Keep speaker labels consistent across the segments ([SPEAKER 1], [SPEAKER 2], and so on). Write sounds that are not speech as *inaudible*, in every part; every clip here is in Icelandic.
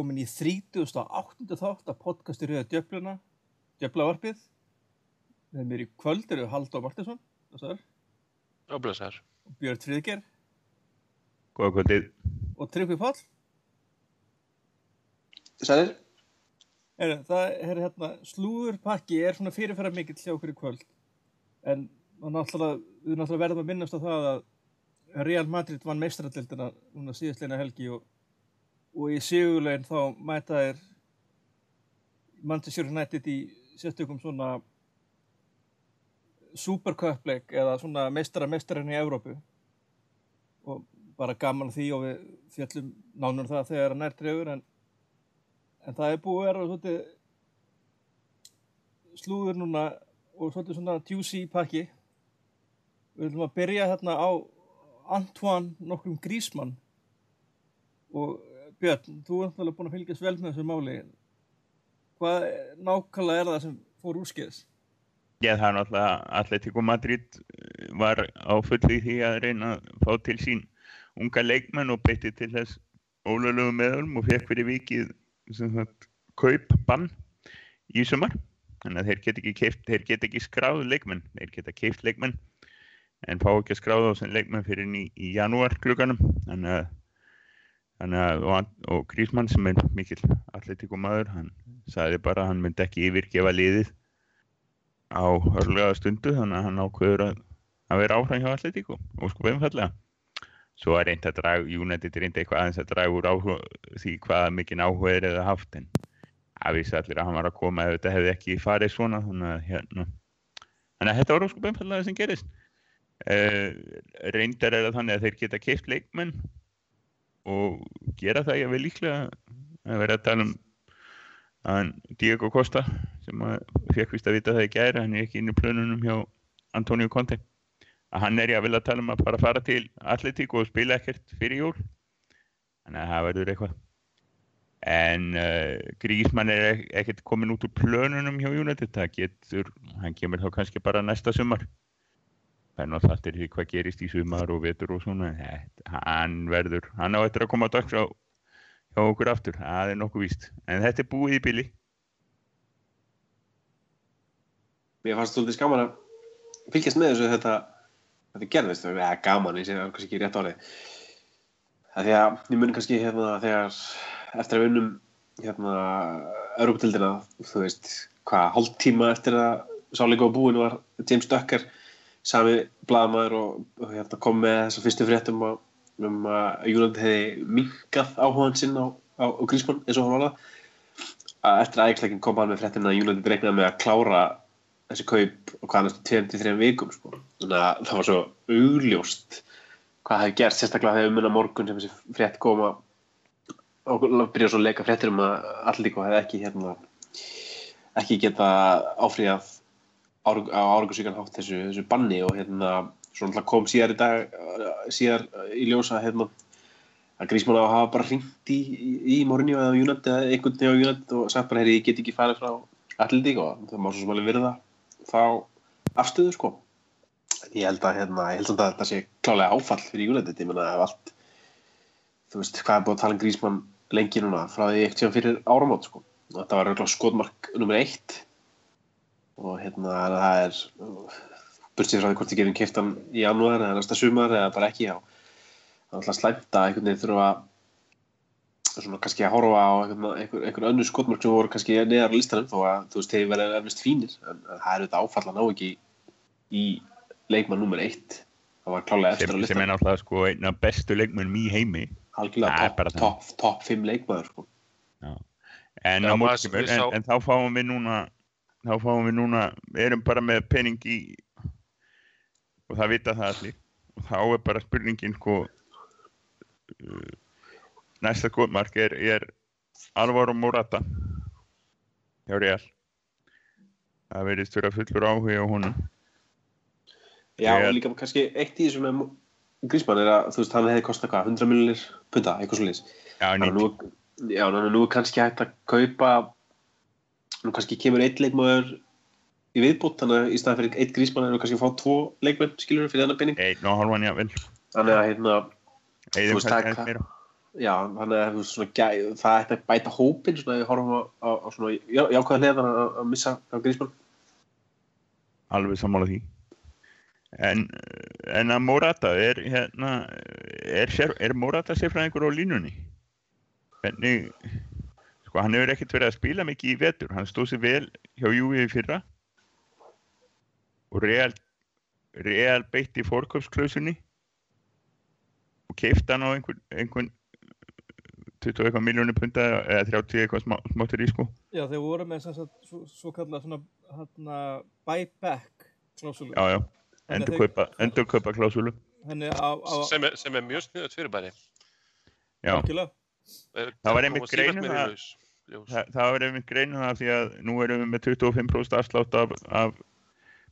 [SPEAKER 1] Velkomin í 38. þátt af podcasti Rauða Djöfluna, Djöflavarpið. Með mér í kvöld eru Halldór Martinsson, blessaður,
[SPEAKER 2] Og blessaður.
[SPEAKER 1] og Björn Friðger
[SPEAKER 3] Góða kvöldið.
[SPEAKER 1] og Tryggvi Páll.
[SPEAKER 4] Sælir?
[SPEAKER 1] Er, það er hérna, slúðurpakki er svona fyrirferðar mikill hjá okkur í kvöld. En við náttúrulega verðum að minnast á það að Real Madrid vann meistraraldildina núna síðastleina helgi og, og í sigurlegin þá mæta þeir Manchester United í sérstökum svona superköpleik eða svona meistara meistarinn í Evrópu. Og bara gaman því og við fjallum nánur um það þegar að nær dregur en, en það er búið að vera svolítið slúður núna og svolítið svona juicy pakki. Við viljum að byrja hérna á Antoine nokkrum Grísmann og Björn, þú er náttúrulega búin að fylgjast vel með þessu máli hvað nákvæmlega er það sem fór úrskeiðis?
[SPEAKER 3] Já, það er náttúrulega Atletico Madrid eh, var á fullu í því að reyna að fá til sín unga leikmenn og beitti til þess ólöflegu meðalum og fekk fyrir vikið sagt kaupbann í sumar. Þannig að þeir get ekki keift, þeir ekki skráð leikmenn, þeir geta keift leikmenn en fá ekki að skráða á sem leikmenn fyrir í, í janúar klukkanum. Þannig að, að og, og Grísmann sem er mikill Atletico maður, hann sagði bara að hann myndi ekki yfirgefa liðið á örlega stundu þannig að hann ákveður að, að vera áfram hjá Atletico og sko beðumfallega svo er reynd að draga, United er reynd eitthvað aðeins að draga úr áhuga, því hvaða mikinn áhuga er eða haft en að vissi allir að hann var að koma ef þetta hefði ekki farið svona þannig að hérna. Þannig að þetta var sko beðumfallega sem gerist. Uh, reyndar er það þannig að þeir geta keift leikmenn og gera það ég vel líklega að vera að tala um að Diego Costa sem fekk vist að vita það í gæri hann er ekki inn í plönunum hjá Antonio Conte að hann er ég að vilja tala um að bara fara til Atletico og spila ekkert fyrir jól. Þannig að það verður eitthvað. En uh, Grísmann er ek ekkert komin út úr plönunum hjá United það getur, hann kemur þá kannski bara næsta sumar það er náttúrulega allir því hvað gerist í sumar og vetur og svona. Hann verður, hann á eftir að koma á dags á hjá okkur aftur, það er nokkuð víst. En þetta er búið í bili.
[SPEAKER 4] Mér fannst svolítið skaman að fylgjast með þessu þetta þetta gerðist, það er gaman ég sé það kannski ekki rétt árið það því að ég mun kannski hérna þegar eftir að við unnum hérna Europatildina, þú veist hvað, hálf tíma eftir að sáleika á búinu var James Ducker sami blagamæður og, hérna, kom með þessar fyrstu fréttum að um að Júland hefði minkað áhugaðan sinn á, á, á Grísmann eins og hann var það að eftir aðeinsleikin kom hann með fréttin að Júland regnaði með að klára þessi kaup og hvað næstu 23 vikum sko. þannig að það var svo augljóst hvað hefði gert sérstaklega þegar við munna morgun sem þessi frétt koma og byrja svo að leika fréttir um að allir líka hefði ekki hérna, ekki geta áfríðað á árangursvíkan hátt þessu, þessu banni og hérna svo kom síðar í dag síðar í ljósa hérna, að Grísmann á að hafa bara hringt í, í, í Mourinho eða United eða einhvern veginn á United og sagt bara, heyri, ég get ekki farið frá Atletík og það má svo sem alveg virða þá afstöðu sko. Ég held að, hérna, ég held að þetta sé klálega áfall fyrir United, ég menna að allt þú veist, hvað er búin að tala um Grísmann lengi núna, frá því eitt sem fyrir áramót sko, þetta var skotmark nummer eitt og hérna það er bursið frá því hvort þið gerum kiptan í janúar eða næsta sumar eða bara ekki á það er alltaf slæmt að einhvern veginn þurfa svona kannski að horfa á einhvern, einhver, einhver önnu skotmörk sem voru kannski neðar á listanum þó að þú veist þeir verið erfist fínir. En það er auðvitað áfalla ná ekki í leikmann nummer eitt. Það var klálega eftir
[SPEAKER 3] sem,
[SPEAKER 4] á listanum
[SPEAKER 3] sem er náttúrulega sko eina bestu leikmennum í heimi.
[SPEAKER 4] Algjörlega top, top, top 5 leikmaður sko.
[SPEAKER 3] en, en, en þá fáum við núna þá fáum við núna við erum bara með pening í og það vita það allir. Og þá er bara spurningin sko uh, næsta góðmark er, er Alvaro Morata hjá Real. Það verðist vera fullur áhuga á honum.
[SPEAKER 4] Já
[SPEAKER 3] Ég-
[SPEAKER 4] og líka kannski eitt í þessu með Grísmann er að þú veist hann hefði kostað hvað 100 miljonir punta, eitthvað svolítið
[SPEAKER 3] já, nýtt,
[SPEAKER 4] já, nú er kannski hægt að kaupa nú kannski kemur eitt leikmaður í viðbútt þannig að í staðan fyrir eitt grísmann er nú kannski að fá tvo leikmenn skilur fyrir þennan penning.
[SPEAKER 3] Einn og halvan jável
[SPEAKER 4] þannig að hérna, það- já, þannig að það ætti að bæta hópin svona ef við horfum á, á, á svona já, jákvæða hliðan að, að missa á Grísmann
[SPEAKER 3] alveg sammála því. En, en að Morata er hérna er, er Morata sérfræðingur á línunni? Hvernig sko hann hefur ekkert verið að spila mikið í vetur. Hann stóð sér vel hjá Júi í fyrra. Og Real Real beitti fórköpsklausunni og keifti hann á einhvern einhvern 20 eitthvað miljónir punta eða 30 eitthvað smá, smáttur í sko.
[SPEAKER 1] Já, þeir voru með sem sagt, svo, svo hérna, buyback klásulu.
[SPEAKER 3] já já, endur kaupa, endur kaupa klásulu
[SPEAKER 2] sem er, sem er mjög sniðut fyrirbæri.
[SPEAKER 3] Já,
[SPEAKER 1] algjörlega.
[SPEAKER 2] Er-
[SPEAKER 3] Það var einmitt
[SPEAKER 2] sífellt
[SPEAKER 3] grein
[SPEAKER 2] meira í
[SPEAKER 3] það- það, það var einmitt greinu það því að nú erum við með 25% afslátt af, af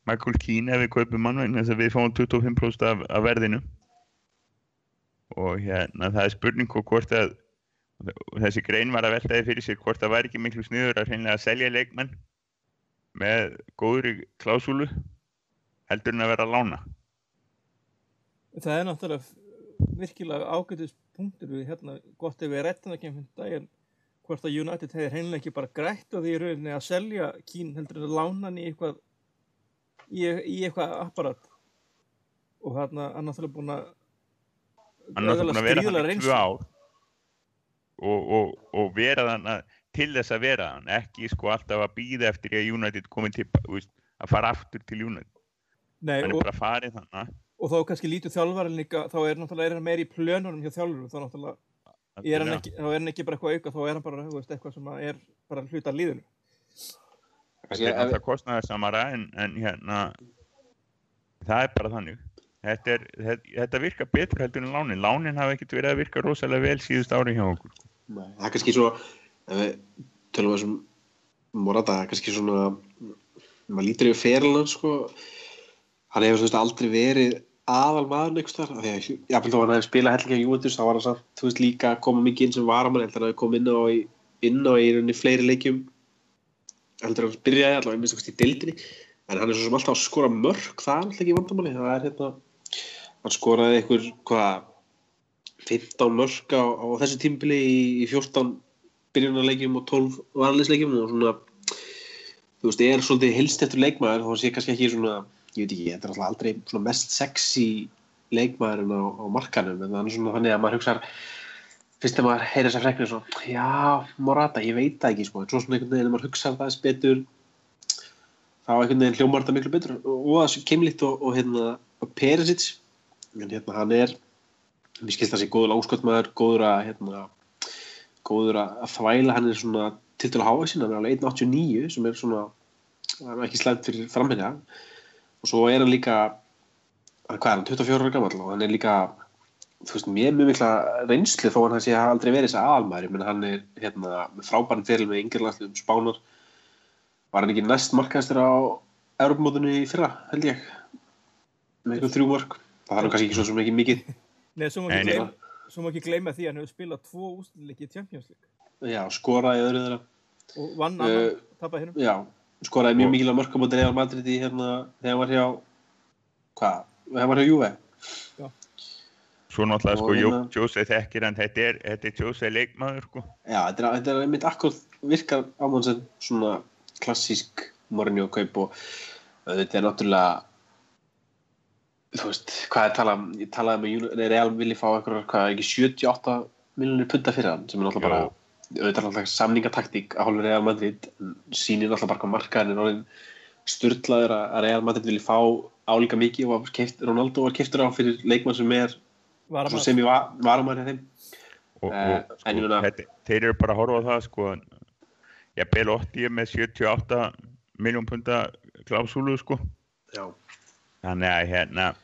[SPEAKER 3] Michael Keane ef við kaupum mann vegna þess að við fáum 25% af, af verðinu. Og hérna það er spurning og hvort að þessi grein var að veltaði fyrir sér hvort það væri ekki miklu sniður að hreinlega selja leikmenn með góðri klásúlu heldur en að vera að lána.
[SPEAKER 1] Það er náttúrulega virkilega ágætis punktur við hérna, gott ef við rettum ekki einhvern daginn hvort að United hefði hreinlega ekki bara grætt og því í rauninni að selja kín heldur en að lána hann í eitthvað í, í eitthvað apparat. Og þarna hann náttúrulega búin að
[SPEAKER 3] hann náttúrulega búin að vera
[SPEAKER 1] reynslu.
[SPEAKER 3] tvö ár. Og, og, og vera þann til þess að vera hann ekki sko alltaf að býða eftir að United komi til að fara aftur til United.
[SPEAKER 1] Nei,
[SPEAKER 3] hann er
[SPEAKER 1] og,
[SPEAKER 3] bara farið þannig
[SPEAKER 1] og þá kannski lítur þjálfarinn líka þá er náttúrulega er hann meir í plönunum hjá þjálfurum þá náttúrulega er hann ekki, þá er hann ekki bara eitthvað auka þá er hann bara þú veist, eitthvað sem að er bara hluta líðinu
[SPEAKER 3] þetta er náttúrulega kostnaðar samara en, en hérna það er bara þannig. Þetta, er, þetta, þetta virkar betur heldur en lánin. Lánin hafa ekkert verið að virka rosalega vel síðust ári hjá okkur.
[SPEAKER 4] Nei, það er kannski svo ef við tölum við þessum Morata, það er kannski svona maður lítur yfir ferilnan sko hann hefur veist aldrei verið aðal maður einhvers þar, því að jáfnvel þó hann hefði spilað hellinga Júventus, þá var hann samt, þú veist líka að koma mikið inn sem varamann, heldur hann hefði komið inn á í, inn á í rauninni fleiri leikjum. Heldur hann byrjaði allavega minnst okkur í deildinni, en hann er svo sem alltaf að skora mörg, það er alltaf ekki vandamáli. Það er hérna, hann skoraði einhver, hvað 15 mörg á, á þessu tímbili í, í 14 byrjunarleikjum og 12 varleisleikjum og svona þú veist, er svolítið helst eftir leikmaður þá sé kannski ekki svona, ég veit ekki, þetta er alltaf aldrei mest sexy leikmaðurinn á, á markanum en er svona þannig að maður hugsa fyrst þegar maður heyrir þessar freknir svona já, Morata, ég veit það ekki sko. Svo svona einhvern veginn, þegar maður hugsa það betur þá einhvern veginn hljómar þetta miklu betur. Og það er keimlíkt og, og hérna Perisic en hérna hann er mér skilst það sé góður langskotmaður góður að hérna, góður að þvæla. Hann er svona til að háa sín hann er alveg 1.89 sem er svona það er ekki slæmt fyrir framherja og svo er hann líka hvað er hann, 24 ára gammal og hann er líka þú veist, mér mjög mikla reynslu þó hann sé að aldrei verið þess að aðalmaður menn hann er hérna með frábærin fyrir með yngirlandsliðum spánar. Var hann ekki næst markaðistur á Europamótunni í fyrra, held ég? Með eitthvað þrjú mörg það er kannski ekki svo ekki mikið
[SPEAKER 1] Nei, svo má ekki gleyma, svo má ekki gleyma því að hann hefur spilað tvo úsleiki í Champions League.
[SPEAKER 4] Já, skoraði öðru þeirra.
[SPEAKER 1] Og vann
[SPEAKER 4] Eh,
[SPEAKER 1] annan, tapað hinnum
[SPEAKER 4] já, skoraði mjög
[SPEAKER 3] Og-
[SPEAKER 4] mörg á móti Real Madrid í hérna þegar hann var hjá hvað, þegar hann var hjá Juve?
[SPEAKER 3] Svo náttúrulega
[SPEAKER 4] Og
[SPEAKER 3] sko
[SPEAKER 4] hérna-
[SPEAKER 3] Jó- Jose þekkir hann. Þetta er, þetta er Jose leikmaður sko.
[SPEAKER 4] Já, þetta er, þetta er einmitt akkur virkar á mann sem svona klassísk Mourinho kaup og þetta er náttúrulega þú veist, hvað er talað um? Ég talaði með Uni- nei, Real vilji fá einhverjar, hvað er ekki 78 miljonir punta fyrir hann sem er náttúrulega bara. Auðvitað er náttúrulega samningataktík að hálfur Real Madrid sýnir náttúrulega bara hvað markaðin er orðin styrlaður að að Real Madrid vilji fá álíka mikið og keift, Ronaldo var keiftur á fyrir leikmann sem er
[SPEAKER 1] var hann
[SPEAKER 4] sem ég var, varamæri þeim.
[SPEAKER 3] Og,
[SPEAKER 4] Eh,
[SPEAKER 3] og
[SPEAKER 4] en ég
[SPEAKER 3] sko,
[SPEAKER 4] meina-
[SPEAKER 3] þetta, þeir eru bara að horfa á það sko ég bel 80 með 78 miljón punta klásúlu sko.
[SPEAKER 4] Já,
[SPEAKER 3] þannig að hérna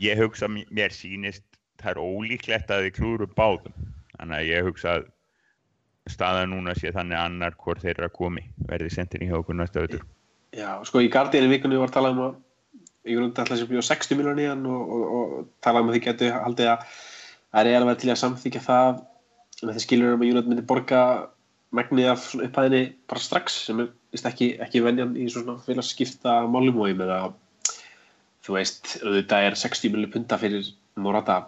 [SPEAKER 3] ég hugsa mér sýnist það er ólíklegt að þið klúru báðum. Þannig að ég hugsa að staða núna sé þannig annar hvort þeirra komi verði sendir í hjá okkur næsta öður
[SPEAKER 4] já, sko í Guardian í vikunni var talað um að ég grundi alltaf sem bjóð 60 miljonar í hann og, og, og talað um að þið getur haldið að það er alveg til að samþykja það. Með því skilur um að Júnat myndi borga megnið af upphæðinni bara strax sem er ekki, ekki venjan í svona félags skipta málum og ég með að þú veist, auðvitað er 60 miljonar punta fyrir Morata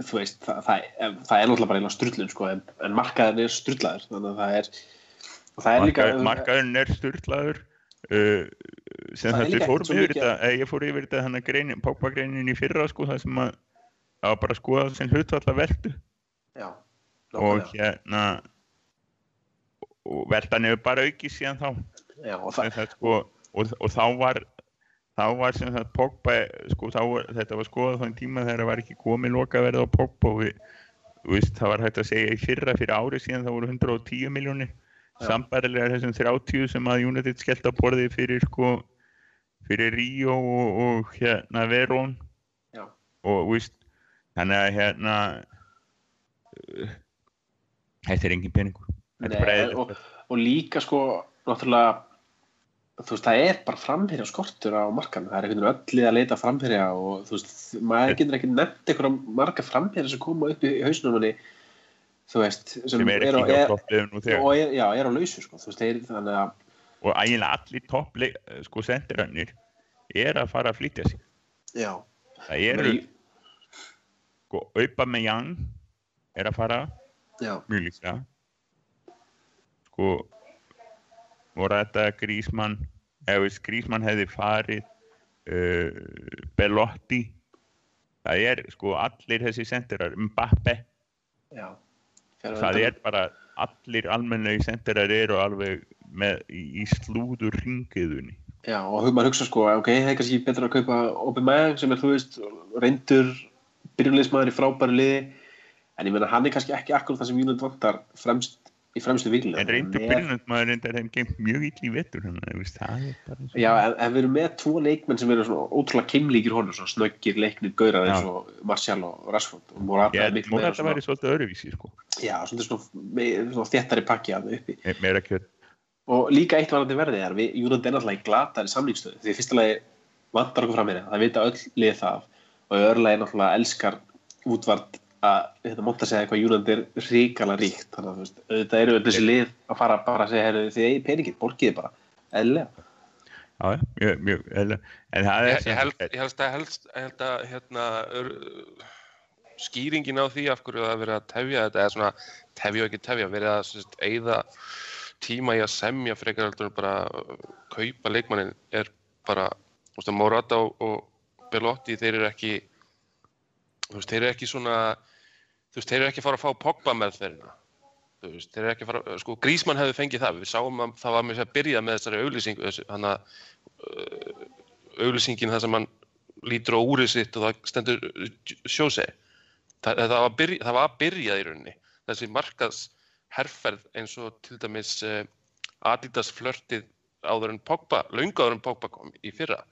[SPEAKER 4] þú veist, það, það, það er náttúrulega bara einhverja strullun sko, en, en markaðin er strullaður þannig að það er það er líka
[SPEAKER 3] Markaður, markaðurinn er styrlaður uh, sem þetta
[SPEAKER 4] svo
[SPEAKER 3] yfir þetta ég fór yfir þetta hann að greinin, Pogba-greinin í fyrra sko það sem að var bara að skoða sem hlutfalla veldu
[SPEAKER 4] já,
[SPEAKER 3] og hérna og veldan hefur bara aukið síðan þá.
[SPEAKER 4] Já, og það,
[SPEAKER 3] sko, og, og þá var þá var sem sagt Pogba sko, þá var, þetta var skoðað þann tíma þegar það var ekki komið lokaverð á Pogba og við, veist, það var hægt að segja í fyrra fyrir ári síðan það voru 110 miljónir sambarilega þessum 30 sem að United skellt á borði fyrir sko fyrir Ríó og, og hérna Verón.
[SPEAKER 4] Já,
[SPEAKER 3] og veist þannig að hérna uh, þetta er engin peningur.
[SPEAKER 4] Nei, og, og líka sko náttúrulega þú veist, það er bara framherja skortur á markan það er einhvern veginn öll lið að leita framherja og þú veist, maður getur ekki nefnt einhverja marga framherja sem koma upp í hausnum manni þú veist, sem,
[SPEAKER 3] sem er
[SPEAKER 4] er-
[SPEAKER 3] þegar.
[SPEAKER 4] og er, já, er á lausu sko, þú veist, þannig að
[SPEAKER 3] og ægilega allir topp sko sendirannir er að fara að flytja sig.
[SPEAKER 4] Já,
[SPEAKER 3] það eru sko aupa með Young er að fara. Mjög líklega. Sko þetta Grísmann ef Grísmann hefði farið uh, Belotti. Það er sko allir þessi sendirar Mbappe,
[SPEAKER 4] já.
[SPEAKER 3] Það er bara allir almennlegi sendirar eru alveg með, í, slúður ringiðunni
[SPEAKER 4] Já, og maður hugsa sko, ok, það er kannski betra að kaupa Aubameyang sem er, þú veist, reyndur byrjulegismæður í frábæru liði. En ég meina, hann er kannski ekki akkur það sem United vantar fremst, í fremstu viklega
[SPEAKER 3] en reyndur byrjunandmaður reyndar þeim gengt mjög ill í vettur er
[SPEAKER 4] Já, en við erum með tvo leikmenn sem eru svona ótrúlega keimlíkir honum, svona snöggir leiknir gaurar eins
[SPEAKER 3] Já.
[SPEAKER 4] og Martial og Rashford og Morata er
[SPEAKER 3] held
[SPEAKER 4] miklu meira svona,
[SPEAKER 3] svolítið öðruvísi sko,
[SPEAKER 4] já, svona, svona, svona þéttari pakki að uppi.
[SPEAKER 3] Me- meira kjör.
[SPEAKER 4] Og líka eitt varandi verðið er við United er náttúrulega í glatari samlíkstöðu því fyrsta lagi vantar okkur fram hérna það vita öll lið það. Og í öðru lagi náttúrulega elskar útvart að þetta monta segja eitthvað United er ríkala ríkt þannig að auðvitað eru öll þessi lið að fara bara að segja heyrðu, þið eigið peningið, borgiði bara eðlilega
[SPEAKER 3] Já, mjög, mjög, eðlilega. en það er
[SPEAKER 2] Ég, ég, held, ég held að, helst, ég held að hérna, ör, skýringin á því af hverju það er verið að tefja þetta eða svona tefja og ekki tefja verið að sérst, eigða tíma í að semja frekar heldur en bara kaupa leikmannin er bara að Morata og, og Belotti þeir eru ekki þú veist, þeir eru ekki svona þú veist, þeir eru ekki að fara að fá Pogba með þeirna þú veist, þeir eru ekki að fara sko, Grísmann hefði fengið það, við sáum að það var með þess að byrja með þessari auglýsingu þessi, hann að uh, auglýsingin það sem hann lítur á úrið sitt og það stendur sjósei það, það, það var að byrja í rauninni. Þessi markaðs herferð eins og til dæmis uh, Adidas flörtið áður en Pogba löngu áður en Pogba kom í fyrra.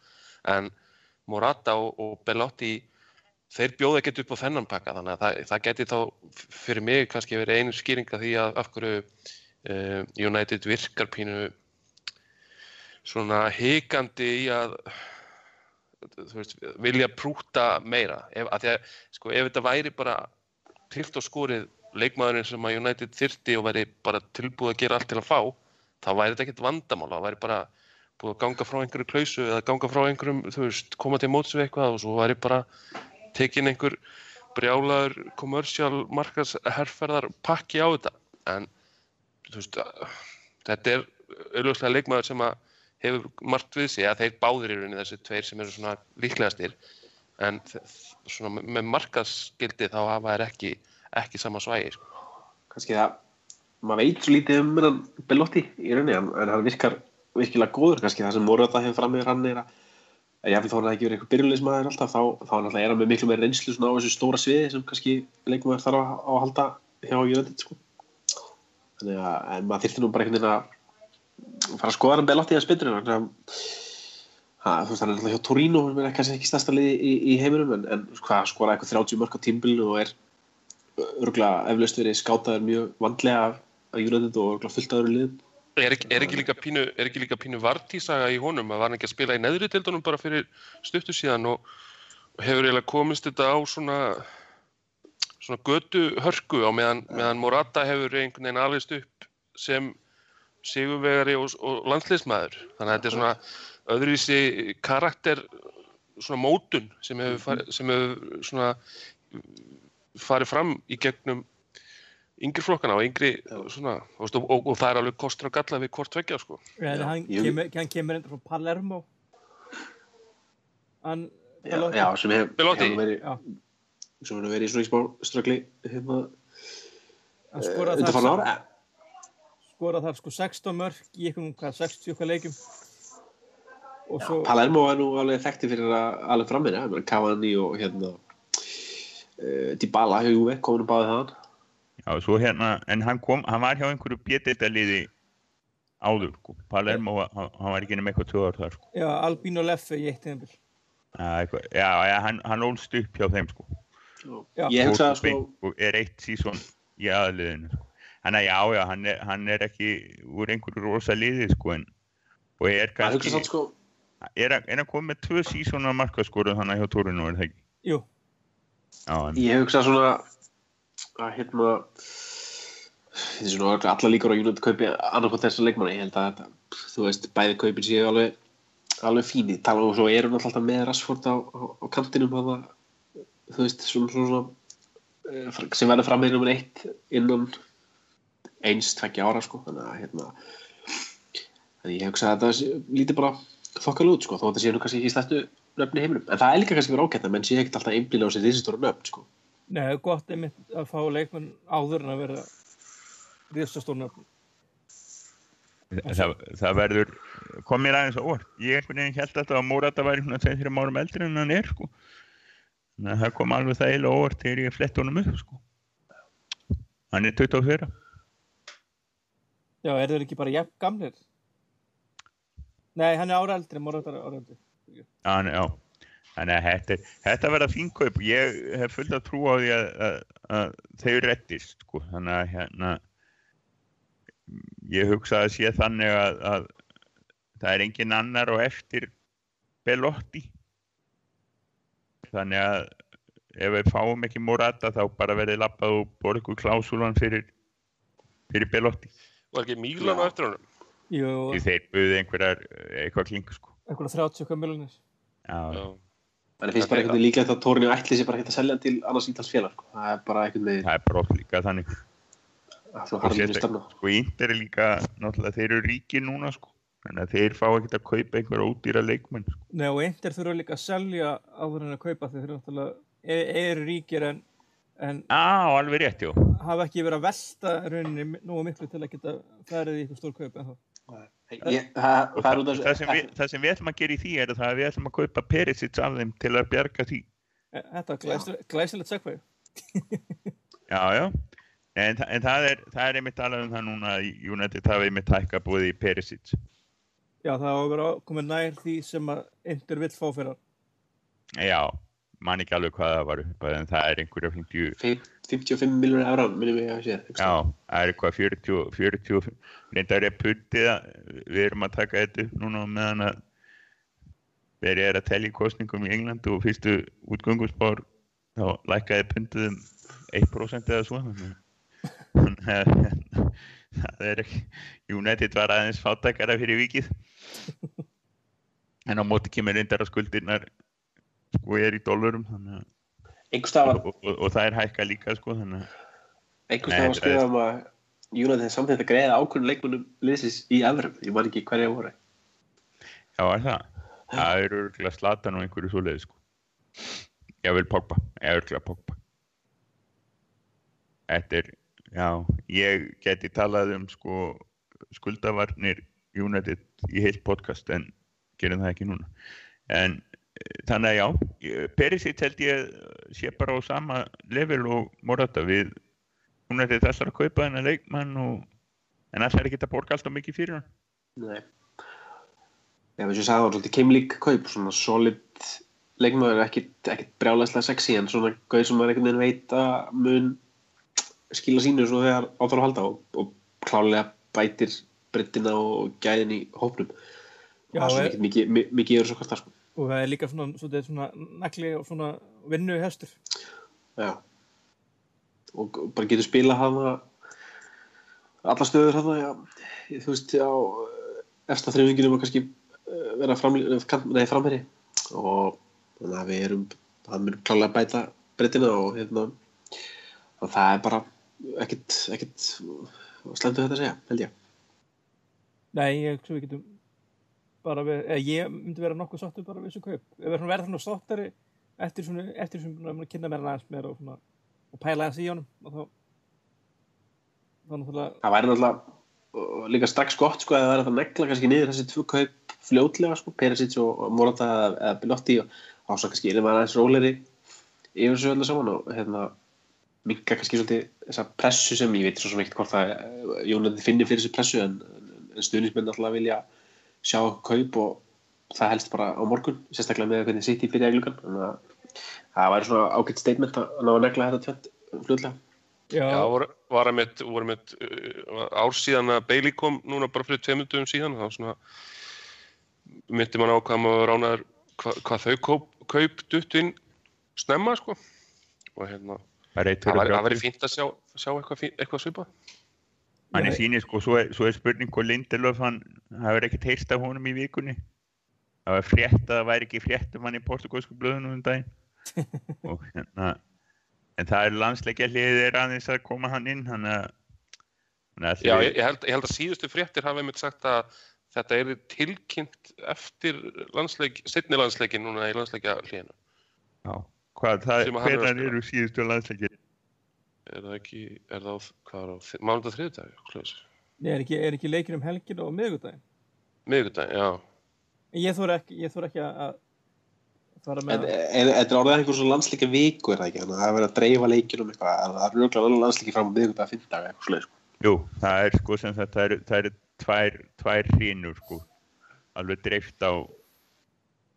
[SPEAKER 2] En Morata og Belotti þeir bjóða ekkert upp á þennan pakka þannig að það, það geti þá fyrir mig kannski verið einu skýringa því að af hverju uh, United virkar pínu svona hikandi í að veist, vilja prúta meira. Ef, að sko, ef þetta væri bara trilt og skorið leikmaðurinn sem að United þyrti og væri bara tilbúið að gera allt til að fá þá væri þetta ekkert vandamál, það væri bara búið að ganga frá einhverju klausu eða ganga frá einhverjum, þú veist, koma til móts við eitthvað og svo væri bara tekin einhver brjálaður kommersial markas herrferðar pakki á þetta. En veist, þetta er auðvitað leikmaður sem að hefur margt við sig að þeir báðir í rauninni þessi tveir sem eru svona líklegastir. En svona með- markaskildi þá hafa þær ekki, ekki sama svægi sko.
[SPEAKER 4] kannski það, maður veit svo lítið um Belotti í rauninni en, hann virkar virkilega góður. Kannski það sem Morata hefur fram með hann er að að jáfnvel þá hann ekki verið eitthvað byrjulegismæður alltaf þá, þá náttúrulega er hann með miklu meir reynslu svona á þessu stóra sviði sem kannski leikmaður þarf að, að halda hjá United sko. þannig að en maður þyrfti nú bara einhvern veginn að fara að skoða hann Belotti að spytur en Ha, þú veist, hann er alltaf hjá Torino, hann er kannski ekki stærsta liði í, í heiminum, en, en hvað, skoraði eitthvað 30 mörg á tímbilinu og er örgulega eflaust verið skátaður mjög vandlega af, United og örgulega fullt.
[SPEAKER 2] Er ekki, er ekki líka pínu, er pínu vartísaga í honum? Að var hann ekki að spila í neðri tildunum bara fyrir stuttu síðan og, og hefur eiginlega komist þetta á svona svona götu hörku á meðan, meðan Morata hefur einhvern veginn alveg upp sem sigurvegari og, og landsliðsmaður. Þannig að þetta er svona öðruvísi karakter svona mótun sem hefur, farið, sem hefur svona farið fram í gegnum yngri flokkana og yngri
[SPEAKER 4] Já.
[SPEAKER 2] svona, og, og, og það er alveg kostur og galla við hvort tvekja sko.
[SPEAKER 4] Já,
[SPEAKER 1] hann, kemur, hann kemur endur frá Palermo. Hann,
[SPEAKER 4] Já, já, sem hef, hefur verið,
[SPEAKER 1] Já.
[SPEAKER 4] sem hefur verið í svona í smá ströggli hérna,
[SPEAKER 1] hann skoraði
[SPEAKER 4] fann
[SPEAKER 1] þar,
[SPEAKER 4] ára.
[SPEAKER 1] skoraði þar sko 16 mörg í einhverjum, hvað, 60 okkar leikjum. Og svo,
[SPEAKER 4] Palermo er nú alveg þekkti fyrir að alveg frammeina, Cavani og hérna uh, Dybala hefur komin um báðið þaðan.
[SPEAKER 3] Já, svo hérna, en hann kom, hann var hjá einhverju bjettitaliði áður, sko. Palermo, hann, hann var ekki nema eitthvað ár þar, sko.
[SPEAKER 1] já, Albino Leffe í eitt tíðanbíl.
[SPEAKER 3] Já, eitthvað, já, hann, hann ólst upp hjá þeim, sko.
[SPEAKER 1] Já.
[SPEAKER 4] Ég hugsa að
[SPEAKER 3] Fór
[SPEAKER 4] sko,
[SPEAKER 3] og er eitt sísón í aðliðinu, sko. Þannig að já, já, hann er, hann er ekki úr einhverju rosa liði, sko, en og er
[SPEAKER 4] að hugsa
[SPEAKER 3] kannski,
[SPEAKER 4] samt sko,
[SPEAKER 3] er, hann- er hann komið með tvö sísónar markaskoru þannig hjá Tórinu, er það ekki?
[SPEAKER 1] Jú,
[SPEAKER 3] Já, en,
[SPEAKER 4] ég hugsa svona að hérna þetta er svona allar líkur á United kaupi annarkot þessar leikmanni, ég held að þetta, þú veist, bæði kaupin séu alveg alveg fínir, tala um svo eru náttúrulega alltaf með Rashford á, á, á kantinum það, þú veist, svona, svona, svona sem verður fram með nummer eitt innan eins, tveggja ára, sko, þannig að hérna þannig ég hugsa að þetta sé- líti bara þokkal út, sko, þó þetta sé nú kannski ekki stættu nöfni heiminum, en það er líka kannski verið ágætt að menn sé ekkert alltaf einblíla á sér risastóra nöfn, sko
[SPEAKER 1] Nei, gott einmitt að fá leikmenn áður en að vera risastórna.
[SPEAKER 3] það, það verður kom mér aðeins á orð ég einhvern veginn held alltaf að Morata væri svona þegar þrjum árum eldri en hann er sko. þannig að það kom alveg það eiginlega á orð þegar ég flett honum upp sko. hann er 24
[SPEAKER 1] Já, er þeir ekki bara jafn gamlir? Nei, hann er ára eldri, Morata er ára eldri.
[SPEAKER 3] hann, já. Þannig að þetta, þetta verða fínkaup ég hef fullt að trú á því að, að, að þau rettist sko. þannig að hérna ég hugsa að sé þannig að, að það er engin annar og eftir Belotti þannig að ef við fáum ekki Morata þá bara verði lappað og borgu klásúlan fyrir fyrir Belotti
[SPEAKER 2] Var ekki Mílan á eftir honum?
[SPEAKER 1] Jú,
[SPEAKER 3] því þeir buðu einhverjar eitthvað klingu sko
[SPEAKER 1] einhverja 30 okkar miljonir.
[SPEAKER 3] já,
[SPEAKER 2] Já.
[SPEAKER 4] En það finnst bara einhvern veginn líklegt að Tórinni ætli sér bara ekkert að selja hann til annars ítals félag. sko. Það er bara einhvern veginn
[SPEAKER 3] það er brott líka þannig
[SPEAKER 4] að þú
[SPEAKER 3] Og
[SPEAKER 4] harðum við
[SPEAKER 3] sérstak-
[SPEAKER 4] stefna.
[SPEAKER 3] sko Inter er líka, náttúrulega þeir eru ríkir núna sko, þannig að þeir fá ekkert að kaupa einhver ódýra leikmenn sko.
[SPEAKER 1] Nei, og eindir þurfa líka að selja áður en að kaupa þeir þurfa náttúrulega, e- eru ríkir en, en
[SPEAKER 3] Á, alveg rétt, já.
[SPEAKER 1] hafa ekki verið að velta rauninni nú miklu til að geta farið í eitthvað stór kaup en þá.
[SPEAKER 4] Ég, það, það er
[SPEAKER 3] það, það, sem við, það sem við ætlum að gera í því er að það við ætlum að kaupa Perisic af þeim til að bjarga því.
[SPEAKER 1] E, Þetta er glæsilegt- segvei.
[SPEAKER 3] Já, já. En, en það, er, það er einmitt alveg um það núna að United hafi einmitt hækka búið í Perisic.
[SPEAKER 1] Já, það á að vera komið nær því sem að eindir vill fá fyrir.
[SPEAKER 3] Já, man ekki alveg hvað það var upp að en það er einhverja 50,
[SPEAKER 4] 55 miljónir evra, minnum ég að sé.
[SPEAKER 3] já, það er eitthvað 40, 40, reyndar er puttið við erum að taka þetta upp núna meðan að verið er að telja í kostningum í England og fyrstu útgöngusbár þá lækkaði pundið um 1% eða svo það er ekki United var aðeins fátækara fyrir vikið en á móti kemur reyndar að skuldirnar sko er í dólarum þannig að og, og, og, það er hækka líka sko þannig að
[SPEAKER 4] einhvers
[SPEAKER 3] Nei,
[SPEAKER 4] stað var
[SPEAKER 3] þetta er-
[SPEAKER 4] skrifað um að United er samþýtt að greiða ákveðin leikmunum liðsins í evrum. Ég man ekki hverja voru.
[SPEAKER 3] já er það? Það eru örgulega slatan og einhverju svoleiði sko. Ég vil Pogba, ég örgulega Pogba. Þetta er já, ég geti talað um sko skuldavarnir United í heilt podcast en gerum það ekki núna. En þannig að já Perisic held ég sé bara á sama level og Morata við United þessar að kaupa þennan leikmann og en það er ekki að borga alltaf mikið fyrir hann
[SPEAKER 4] Nei. Og ég sagði það var svolítið keimlík kaup, svona solid leikmaður, ekkit, ekkit brjálæslega sexy, en svona gauð sem maður einhvern veginn veit að mun skila sínu svo þegar áþára að halda og, og klálega bætir brettina og gæðin í hópnum.
[SPEAKER 1] Já,
[SPEAKER 4] það er svona ekkert mikið, mi- mikið yfir svo hvort það, sko.
[SPEAKER 1] Og það er líka svona, svona, svona nakli og svona vinnu hestur.
[SPEAKER 4] Já. Og bara getur spila hana alla stöður hana, já, þú veist, á efsta þrjumvinginum og kannski eh, vera nei, framherri og þannig að við erum, hann mun klálega bæta breytina og hérna og það er bara ekkit, ekkit slendu þetta að segja, held ég
[SPEAKER 1] Nei, ég svo við getum bara við, eða ég myndi vera nokkuð sáttur bara við þessu kaup. Ef við verið svona sáttari eftir svona, eftir svona, svona kynna mér aðeins meira og svona, og pæla aðeins í honum og þá þá náttúrulega,
[SPEAKER 4] það væri náttúrulega líka strax gott sko að það væri að negla kannski niður þessi tvö kaup fljótlega sko, Perisic og, Morata eða- Bilotti og þá svo kannski erum við aðeins róleri yfir þessu öllu saman og hérna minka kannski svolítið þessa pressu sem ég veit svo sem ekkert hvort það uh, Jónandi finnir fyrir þessu pressu en, en stuðnismenn alltaf vilja sjá kaup og það helst bara á morgun sérstaklega með hvernig sitt í byrjaði gluggan þannig að það væri svona ágætt statement að ná að negla þetta tvent fljótlega.
[SPEAKER 1] Já,
[SPEAKER 2] Já, voru, var að mitt, voru mitt uh, ár síðan að Bailey kom núna bara fyrir tveimundum síðan þá svona myndi mann á hvað maður ránaður hva, hvað þau kaup, kaup dutt inn snemma sko. Og hérna, það væri- fínt að sjá, sjá eitthvað, eitthvað svipað
[SPEAKER 3] Hann er sýnir sko, svo er, svo er spurning hvað Lindelöf, hann hefur ekkert heyrst af honum í vikunni. Það var frétt að það væri ekki frétt um hann í portugalsku blöðunum um daginn. *laughs* og hérna, en það er landsleikja hliðir aðeins að koma hann inn, hann að, hann að
[SPEAKER 2] Já, ég, ég, held, ég held að síðustu fréttir hafa einmitt sagt að þetta er tilkynnt eftir landsleik, setni landsleikin núna í landsleikja hlýðinu.
[SPEAKER 3] já, hvað, það,
[SPEAKER 2] er spila.
[SPEAKER 3] eru síðustu landsleikir?
[SPEAKER 2] Er það ekki, er það á, hvað er á, mánudag þriðdag, hljóðis?
[SPEAKER 1] Nei, er ekki, er ekki leikin um helgin og miðvikudaginn?
[SPEAKER 2] Miðvikudag, já.
[SPEAKER 1] En Ég þóra ekki, ég þóra ekki að að fara
[SPEAKER 4] En
[SPEAKER 1] með
[SPEAKER 4] er þetta orðið einhver svona landslíka viku er það ekki, þannig að það er verið að dreifa leikjunum eitthvað, en það er röglega annan landslíki fram á miðvikudag að finna eitthvað svoleið, sko.
[SPEAKER 3] Jú, það er sko sem sagt, það það eru tvær, tvær hrínur sko, alveg dreift á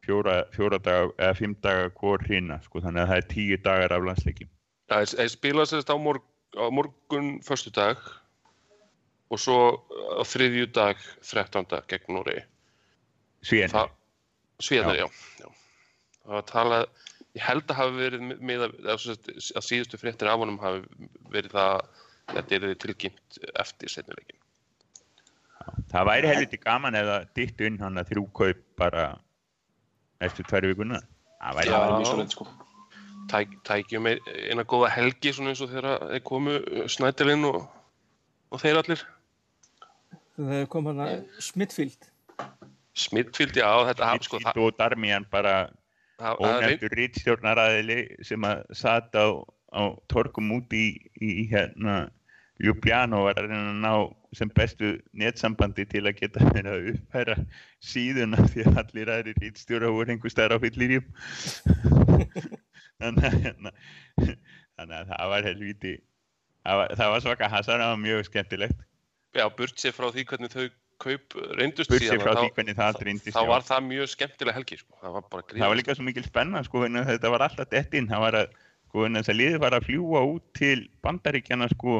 [SPEAKER 3] fjóra, fjóra daga eða fimm daga hvor hrína sko, þannig að það er tíu dagar af landsleikjum.
[SPEAKER 2] Ég spila sérst á, morg, á morgun förstu dag og svo á þriðju dag 13. gegn Núri.
[SPEAKER 3] Svíðan,
[SPEAKER 2] Það, Svíðanar, já. já. Það var talað, ég held að hafi verið með- að, að, að síðustu fréttir af honum hafi verið það að þetta er tilkynnt eftir setnileikin.
[SPEAKER 3] það væri helviti gaman eða ditt inn hann að þrjú kaup bara næstu tvær vikuna. Það væri
[SPEAKER 2] Já.
[SPEAKER 4] Það mjög svoleið, sko.
[SPEAKER 2] Tæk, tækjum ein- eina góða helgi svona eins og þegar þeir komu Snædilinn og, og þeir allir.
[SPEAKER 1] þegar kom hann að Smithfield.
[SPEAKER 2] Smittfield, já, þetta haf, sko, það,
[SPEAKER 3] og Darmian bara ónefndur rítstjórnaraðili sem að sat á, á torkum út í, í hérna Ljubljana og var að reyna að ná sem bestu netsambandi til að geta *laughs* verið að upphæra síðuna því að allir aðri rítstjóra voru einhver staðar á fyllirjum *laughs* *laughs* þannig að hérna, *laughs* þannig að það var helviti það var, það var svaka það var mjög skemmtilegt.
[SPEAKER 2] Já, burt sér frá því hvernig þau kaup reyndust síðan,
[SPEAKER 3] frá
[SPEAKER 2] þá-
[SPEAKER 3] því hvernig það allt reyndist
[SPEAKER 2] þá var það mjög skemmtileg helgi sko. það var
[SPEAKER 3] það var líka svo mikil spenna sko, þetta var alltaf dett inn. Það var að, sko, að liðið var að fljúa út til bandaríkjana sko,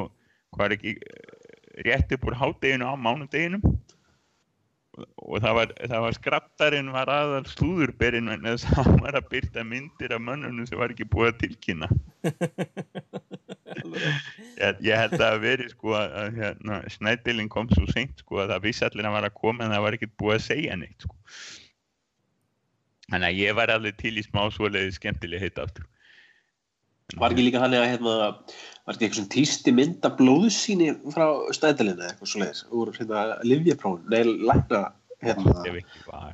[SPEAKER 3] hvað er ekki eh, rétt upp úr hádeginu á mánudeginum og, það var, það var skrattarinn var aðal slúðurberinn vegna þess að hann var að byrta myndir af mönnunum sem var ekki búið að tilkynna. *laughs* Ég, ég held að veri sko að, hérna, snædilinn kom svo seint sko að það vissi allir að hann var að koma en það var ekkert búið að segja neitt sko. Þannig að ég var alveg til í smá svoleiði skemmtileg heit aftur.
[SPEAKER 4] Var ekki líka þannig að, hérna, var ekki eitthvað tísti mynd af blóðsýni frá stæðalina eða eitthvað svoleiðis, úr, hérna, livjaprófun, nei, lækna, hérna,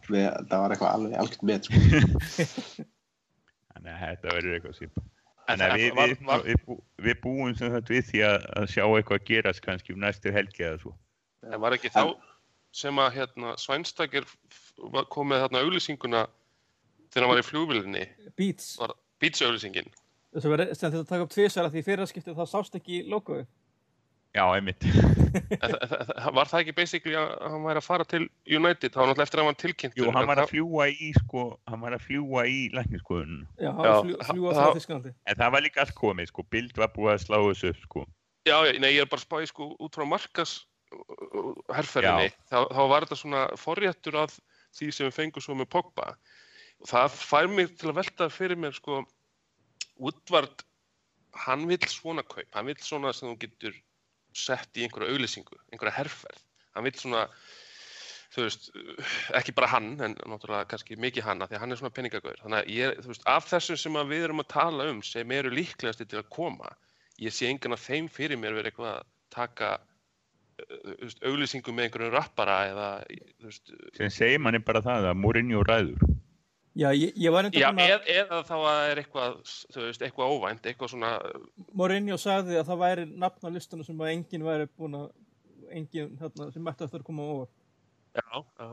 [SPEAKER 4] það var eitthvað alveg algjört með, sko. *laughs*
[SPEAKER 3] Þannig að þetta verður eitthvað.
[SPEAKER 2] En
[SPEAKER 3] Þannig að við, við, við, við búum sem þetta við því að, að sjá eitthvað gerast kannski um næstu helgi eða svo.
[SPEAKER 2] En var ekki þá sem að hérna, Svænstakir kom með þarna auglýsinguna þegar hann var í flugvilinni,
[SPEAKER 1] Beats. sem þetta taka upp tvisar að því fyrir að skiptið þá sást ekki logoið.
[SPEAKER 3] Já, einmitt. *laughs*
[SPEAKER 2] Var það ekki basically að hann væri að fara til United, þá var náttúrulega eftir að hann var tilkynnt.
[SPEAKER 3] Jú, hann var að fljúa í, sko, hann var að fljúa í lækniskoðunum.
[SPEAKER 1] Já, hann fljúa fljúga frá
[SPEAKER 2] það-
[SPEAKER 1] Þísklandi.
[SPEAKER 3] En það var líka allt komið, sko. Bild var búið að slá þessu upp, sko.
[SPEAKER 2] Já, nei, ég er bara að spáði sko út frá markas uh, herrferðinni, þá, þá var þetta svona forréttur að því sem við fengum svo með Pogba. Og það fær mig til að velta fyrir mér sko, Woodward, hann vill svona kaup, hann vill svona sem þú getur sett í einhverja auglýsingu, einhverja herrferð. Hann vill svona, þú veist, ekki bara hann, en náttúrulega kannski mikið hann, því að hann er svona peningagauður. Þannig að ég, þú veist, af þessum sem að við erum að tala um, sem eru líklegasti til að koma, ég sé engan af þeim fyrir mér verið eitthvað að taka þú veist, auglýsingum með einhverjum rappara eða þú veist,
[SPEAKER 3] sem segir manni bara það að Mourinho ræður
[SPEAKER 1] Já, ég, ég var
[SPEAKER 2] já,
[SPEAKER 1] enda búin að
[SPEAKER 2] eð, eða þá að það er eitthvað þú veist, eitthvað óvænt, eitthvað svona
[SPEAKER 1] Mourinho sagði að það væri nafn á listuna sem að enginn væri búin að enginn hérna, sem mætti eftir að koma á óvart.
[SPEAKER 2] já, já,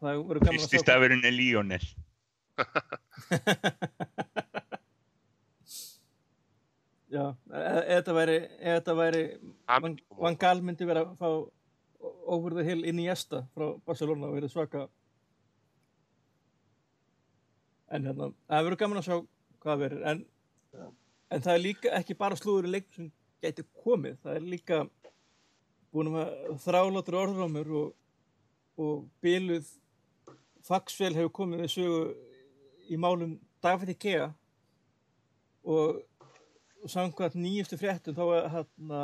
[SPEAKER 1] Það voru gaman að sjá
[SPEAKER 3] stafurinn er Lionel *laughs*
[SPEAKER 1] Já, e- ef þetta væri, ef þetta væri Van,
[SPEAKER 2] og-
[SPEAKER 1] Gaal myndi vera að fá over the hill inn í Esta frá Barcelona og verið svaka en hérna, það verður gaman að sjá hvað verður. En, en það er líka ekki bara slúður í leik sem gæti komið, það er líka búin að þrálátur orðrámur og, og byluð fagsvél hefur komið við sögu í málum David Ikea og og samkvæmt nýjustu fréttum þá er hérna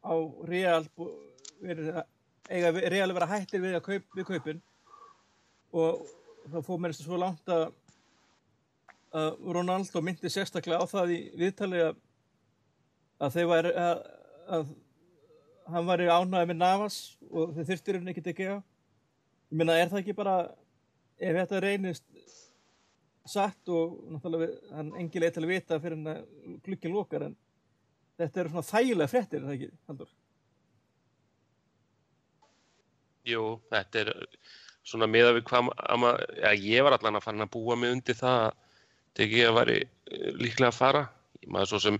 [SPEAKER 1] á Real verið að Real vera hættir við, kaup, við kaupin. Og þá fór mér svo langt að að Ronaldo myndi sérstaklega á það í viðtali að, að þeir væri að, að hann væri ánægði með Navas og þeir þurftir henni ekki að gera ég meina er það ekki bara ef þetta reynist satt og náttúrulega hann engin leið til að vita fyrir hann að glukkin lokar en þetta eru svona þægilega fréttir er það ekki, Haldur?
[SPEAKER 2] Jú, þetta er svona miða við hvað ja, ég var allan að fara að búa mig undir það ekki að væri eh, líklega að fara. Maður svo sem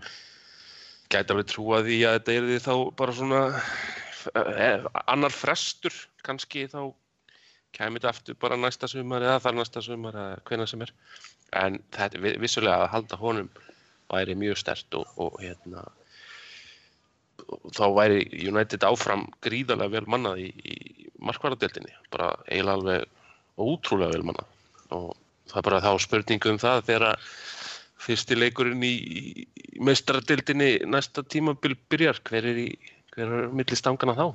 [SPEAKER 2] gæti alveg trúa því að þetta er því þá bara svona eh, annar frestur kannski þá kæmi þetta aftur bara næsta sumar eða þar næsta sumar eða hvenær sem er. En þetta vi- vissulega að halda honum væri mjög stert og, og hérna og þá væri United áfram gríðarlega vel mannað í, í markvarðardeldinni, bara eiginlega alveg ótrúlega vel mannað og það er bara þá spurningu um það þegar fyrsti leikurinn í, í meistaradeldinni næsta tímabil byrjar, hver er í hver er milli stangana þá?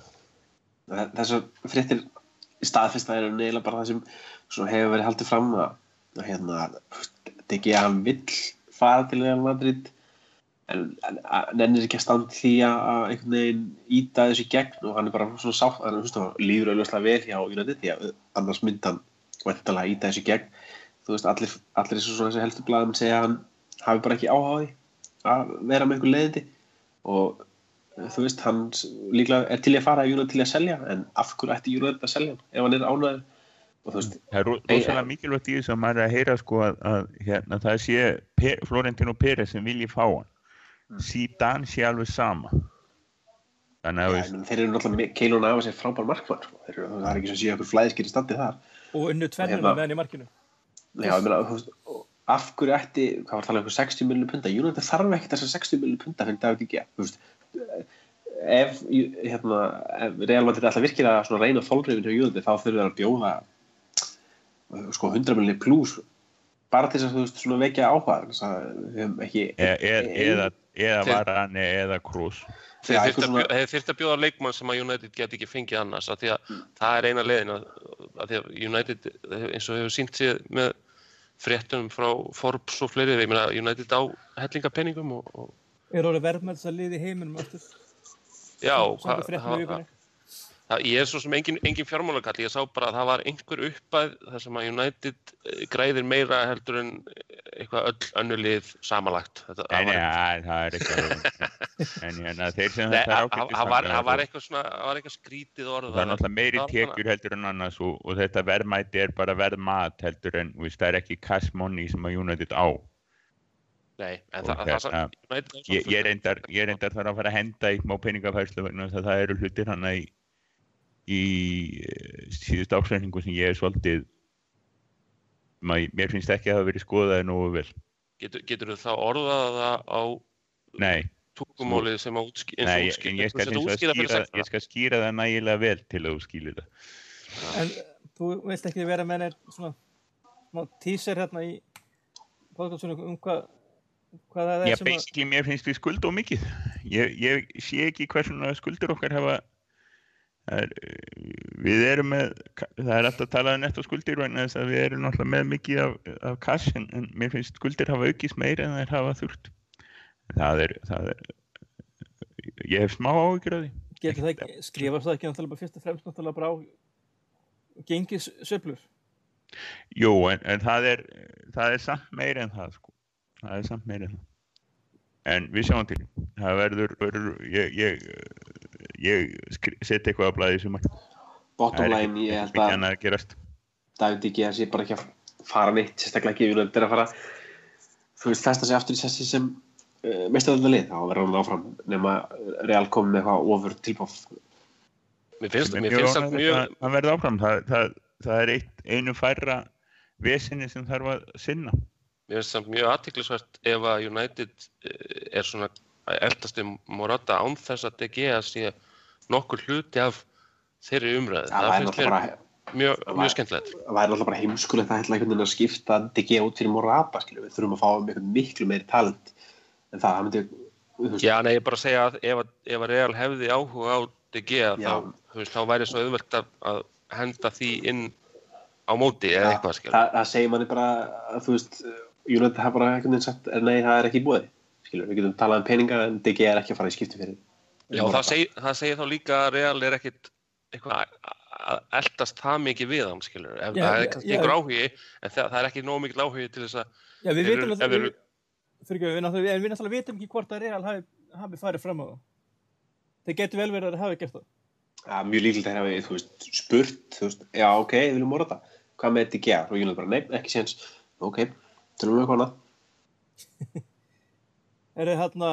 [SPEAKER 4] þessar fréttir staðfesta er neila bara það sem hefur verið haldið fram að, að hérna, þetta ekki að hann vill fara til Real Madrid en, en að- nennir ekki að standa því að að einhvern veginn íta þessu gegn og hann er bara svona sátt hann líður auðvitað vel hjá United því að annars myndi hann væntalega íta þessu gegn þú veist, allir, allir þessu svona þessi helstu blaðum segja að hann hafi bara ekki áhuga á því að vera með einhver leiðindi og þú veist, hann líklega er til í að fara ef United til í að selja en af hverju ætti United að selja hann ef hann er ánæður og þú veist,
[SPEAKER 3] það er rosalega mikilvægt í þess að maður er að heyra sko að, að hérna, það sé Pe Florentino Pérez sem vilji fá hann
[SPEAKER 4] Mm.
[SPEAKER 3] Zidane sé alveg sama þannig að
[SPEAKER 4] ja,
[SPEAKER 3] veist,
[SPEAKER 4] menn, þeir eru náttúrulega Keilun Afa sér frábær markmann sko. þeir eru, það er ekki svo að sé okkur flæðiskir í standi þar
[SPEAKER 1] Og unnu tvennuna
[SPEAKER 4] hérna-
[SPEAKER 1] með hann í markinu.
[SPEAKER 4] Já, ég meina, þú veist, og af hverju ætti, hvað var að tala um, 60 miljonir punda? United þarf ekki þessar 60 miljonir punda fyrir David Igea, þú veist. Ef, hérna, ef Real Madrid ætla virkilega að svona reyna þólrifin hjá United þá þurfum við að bjóða sko 100 miljonir pluss bara til þess að þú veist svona vekja áhuga þess að við höfum ekki
[SPEAKER 3] e e eða, eða Varane eða Kroos.
[SPEAKER 2] Þeir
[SPEAKER 4] eitthvað
[SPEAKER 2] að, bjóða leikmann sem að United get ekki fengið annars af því að það er eina leiðin að, að því að United eins og hefur sínt sig með fréttunum frá Forbes og fleiri, ég meina United á hellingapenningum og, og
[SPEAKER 1] Er orðið verðmætt að liði heiminum aftur?
[SPEAKER 2] já, það, það, ég er svo sem engin, engin fjármálakall, ég sá bara að það var einhver uppæð þar sem að United eh, græðir meira heldur en eitthvað öll önnur lið samanlagt. Þetta, það
[SPEAKER 3] en
[SPEAKER 2] var,
[SPEAKER 3] ja, það er ekki alveg *laughs* en hérna þeir sem þetta er
[SPEAKER 2] það
[SPEAKER 3] ágætis
[SPEAKER 2] það var, það var eitthvað það skrítið orð
[SPEAKER 3] það er náttúrulega meiri
[SPEAKER 2] það
[SPEAKER 3] tekjur heldur en annars og, og þetta verðmæti er bara verðmat heldur en þú veist, það er ekki cash money sem að United á.
[SPEAKER 2] Nei, en það, það, það,
[SPEAKER 3] hérna,
[SPEAKER 2] United á
[SPEAKER 3] ég, reyndar, þarf að fara að henda í smá peningafærslu vegna þess að það eru hlutir hann í, í eh, síðust áksækningu sem ég er svolítið mér finnst ekki að það hafa verið skoðaði nógu vel.
[SPEAKER 2] Getur, getur þá orðað það á
[SPEAKER 3] nei,
[SPEAKER 2] tungumálið sem að útskýra
[SPEAKER 3] nei ég, en ég skal, vegar skýra, ég skal skýra það nægilega vel til að þú skýlir það.
[SPEAKER 1] En þú vilt ekki vera með neitt svona, svona teaser hérna í podcastunum um hvað hvað það er
[SPEAKER 3] Já,
[SPEAKER 1] sem að
[SPEAKER 3] basically mér finnst við skulda og mikið. Ég, ég sé ekki hversuna skuldur okkar hafa það er, við erum með það er alltaf að tala um netto skuldir vegna þess að við erum náttúrulega með mikið af, af cash en, en mér finnst skuldir hafa aukist meira en þær hafa þurft það er, það er ég hef smá áhyggjur af því.
[SPEAKER 1] Getur það ekki, skrifast það ekki náttúrulega bara fyrst og fremst náttúrulega bara á gengis söflur?
[SPEAKER 3] Jú, en, en það er það er samt meiri en það sko. það er samt meiri en það. En við sjáum til. Það verður, verður ég, ég, ég skri- set eitthvað að blæði sem að
[SPEAKER 4] bottom
[SPEAKER 3] það
[SPEAKER 4] line, ég held að
[SPEAKER 3] að
[SPEAKER 4] David ekki að sé bara ekki að fara neitt sérstaklega ekki United er að fara. Þú veist, festa sig aftur í sessi sem uh, meistarölda lið, þá verður hann áfram nema Real komið með eitthvað ofur tilbóð
[SPEAKER 2] Mér finnst, það mjög,
[SPEAKER 3] að það verði áfram. Það, það, það er eitt, einu færra vesinni sem þarf að sinna.
[SPEAKER 2] Mér finnst það mjög aðtiklisvert ef að United eh, er svona að eldast um Morata án þess að DG að sé nokkur hluti af þeirri umræðu.
[SPEAKER 4] það
[SPEAKER 2] Það finnst mér mjög, mjög skemmtilegt.
[SPEAKER 4] það væri náttúrulega bara heimskulegt að skipta DG út fyrir Morata við þurfum að fá um miklu meiri talent en það, myndi veist,
[SPEAKER 2] Já, nei, ég er bara að segja að ef, að- ef að Real hefði áhuga á DG þá, veist, þá væri svo auðvelt að, að henda því inn á móti eða
[SPEAKER 4] það,
[SPEAKER 2] eitthvað skil.
[SPEAKER 4] það, það segir manni bara að þú veist, United hafa bara einhvern veginn sagt "Er, nei, það er ekki í búið skilju, við getum talað um peninga en DG er ekki að fara í skipti fyrir
[SPEAKER 2] Já, það, seg, það segir þá líka að Real er ekkit eitthvað að- eldast það mikið við hann, skilur. Ef,
[SPEAKER 1] Já,
[SPEAKER 2] það er kannski
[SPEAKER 1] já.
[SPEAKER 2] einhver áhugi, en það, það er ekki nóg mikil áhugi til þess að
[SPEAKER 1] við
[SPEAKER 2] ef
[SPEAKER 1] við, fyrir ekki, við, náttúrulega, við náttúrulega vitum ekki hvort að Real hafi, hafi farið fram á það. Þeir getur vel verið að þeir hafi gert það.
[SPEAKER 4] Já, mjög líkilegt að þú veist, spurt, veist, já, ok, við viljum morða það. Hvað með DG? Og United bara, nei, ekki séns. Ok, tölum við eitthvað annað. *laughs*
[SPEAKER 1] Er þið hérna,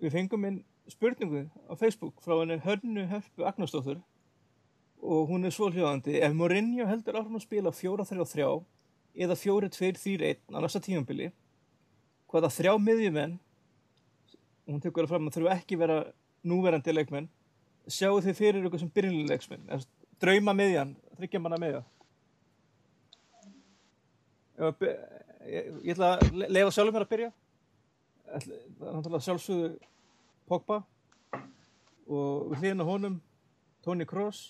[SPEAKER 1] við fengum inn spurningu á Facebook frá henni Hörnu Hörpu Agnarsdóttur og hún er svohljóðandi ef Mourinho heldur áfram að spila 4-3-3 eða 4-2-3-1 á næsta tímambili hvaða þrjá miðjumenn og hún tekur það fram að þurfa ekki vera núverandi leikmenn sjáu þið fyrir ykkur sem byrjunleiksmenn drauma miðjan, þryggja manna miðja? By- ég, ég ætla að le- leifa sjálfur mér að byrja. Það er náttúrulega sjálfsögðu Pogba og við hliðina á honum Toni Kroos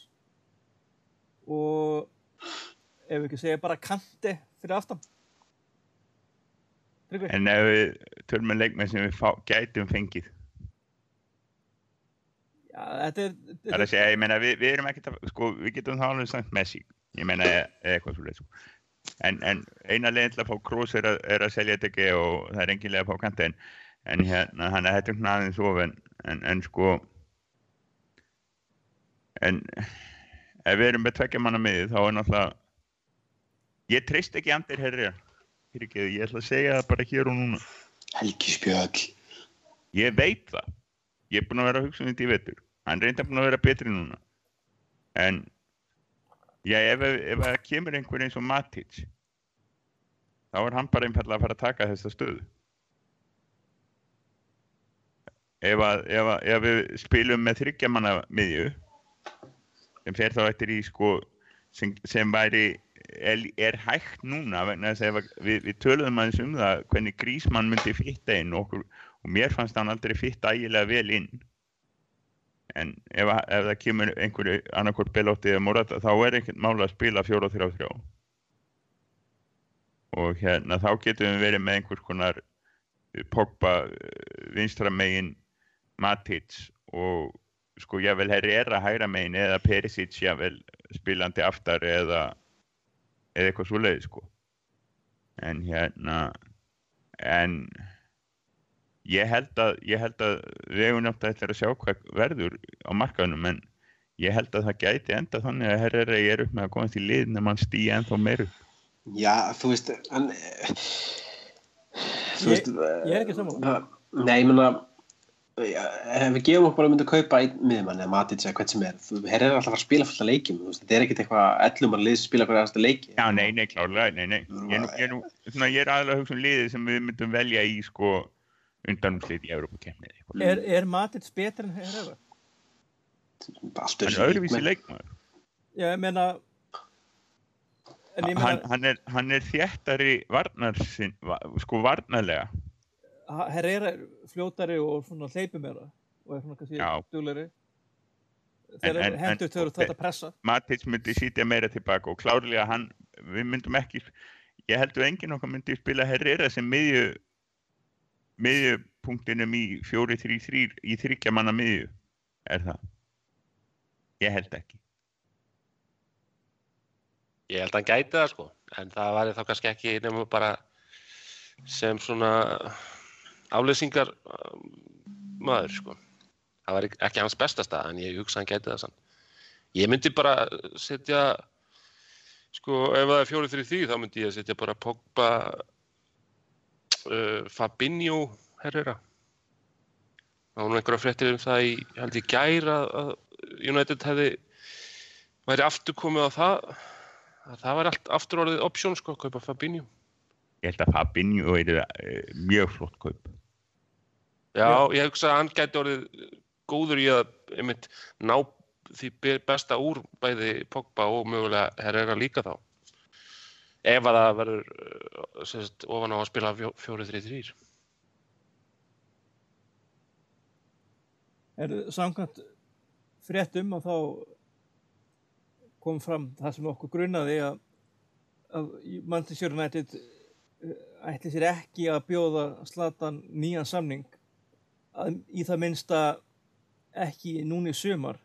[SPEAKER 1] og ef við ekki segja bara Kante fyrir aftan
[SPEAKER 3] en ef við tölum með leikmenn sem við fá, gætum fengið.
[SPEAKER 1] Já, þetta er,
[SPEAKER 3] það er að segja, ég meina við, við erum ekkert að, sko, við getum þá alveg sagt Messi, ég meina eitthvað svo leið, sko. en, en eina leiðin til að fá Kroos er, er að selja þetta ekki og það er engin leið að fá Kante en, en hérna, hann er svona aðeins of en, en, sko en ef við erum með tveggja manna miði þá er náttúrulega ég treyst ekki andir herri ég ætla að segja það bara hér og núna
[SPEAKER 4] Helgi Spjöll.
[SPEAKER 3] Ég veit það. Ég er búinn að vera að hugsa um þetta í vetur. Hann reynda búinn að vera betri núna. En já, ef, ef það kemur einhver eins og Matic, þá er hann bara einfallega að fara að taka þessa stöðu. Ef, að, ef, að, ef við spilum með þryggjamanna miðju, sem fer þá eftir í sko, sem, sem væri er, er hægt núna að að við, við töluðum aðeins um það hvernig Grísmann myndi fitta inn og, og mér fannst hann aldrei fitta ægilega vel inn. En ef, að- ef það kemur einhverju annarkvort Belotti eða Morata þá er ekkert mála að spila 4-3-3 og hérna þá getum við verið með einhvers konar eh, Pogba eh, vinstra megin Matic og sko jável Herrera hægra megin eða Perisic jável spilandi aftar eða eða eitthvað svo leið sko. En hérna en ég held að ég held að við hefum nátt að að sjá hvað verður á markaðunum en ég held að það gæti enda þannig að Herrera er upp með að komast í lið nema hann stýja ennþá meir upp.
[SPEAKER 4] Já, þú veist, en... Þú
[SPEAKER 1] Ég-
[SPEAKER 4] veist...
[SPEAKER 1] ég er ekki
[SPEAKER 4] það- Nei, ég meina, já, ef við gefum okkur bara að mynda að kaupa einn miðmann eða Matic eða hvert sem er, þú herrir alltaf að fara að spila fullt af leikjum, þetta er ekkert eitthvað ellum að lið sem spila hverja aðasta leiki.
[SPEAKER 3] Já, nei, nei, klárlega, nei, nei ég, er nú- ég, er nú- svona, ég er aðalega að hugsa um liðið sem við myndum velja í sko undanúslit í Európa-kemnið
[SPEAKER 1] er, er Matic betur en Herrera?
[SPEAKER 4] Allt
[SPEAKER 3] hann er öðruvísi leikmaður
[SPEAKER 1] Já, ég meina en ég
[SPEAKER 3] hann,
[SPEAKER 1] meina
[SPEAKER 3] hann, er, hann er þéttari varnar sko varnarlega
[SPEAKER 1] Herrera er fljótari og hleypi meira og er svona kannski
[SPEAKER 3] En-
[SPEAKER 1] þegar
[SPEAKER 3] en-
[SPEAKER 1] hendur
[SPEAKER 3] en-
[SPEAKER 1] þau eru þetta pressa.
[SPEAKER 3] Matic myndi sítja meira tilbaka og klárlega hann, við myndum ekki ég held að enginn okkar myndi spila Herrera sem miðju miðju punktinum í 4-3-3 í þryggja manna miðju, er það? Ég held ekki.
[SPEAKER 2] Ég held að hann gæti það sko, en það væri þá kannski ekki nema bara sem svona afleysingar um, maður sko. Það væri ekki hans besta stað, en ég hugsa hann gæti það sann. Ég myndi bara setja, sko, ef það er fjórið fyrir því, þá myndi ég setja bara Pogba, uh, Fabinho, herrera. Það var nú einhverja fréttir um það í, held ég gæra að United hefði, væri aftur komið á það, að það var allt aftur orðið option sko, að kaupa Fabinho.
[SPEAKER 3] Ég held að Fabinho er uh, mjög flott kaup.
[SPEAKER 2] Já, ég hugsa að hann gæti orðið góður í að einmitt, ná því be- besta úr bæði Pogba og mögulega Herrera líka þá. Ef að það verður uh, sagt, ofan á að spila fjó- 4-3-3.
[SPEAKER 1] Er samkvæmt fréttum og þá kom fram það sem okkur grunnaði að, að Manchester United eh, ætli sér ekki að bjóða Zlatan nýjan samning að, í það minnsta ekki núni sumar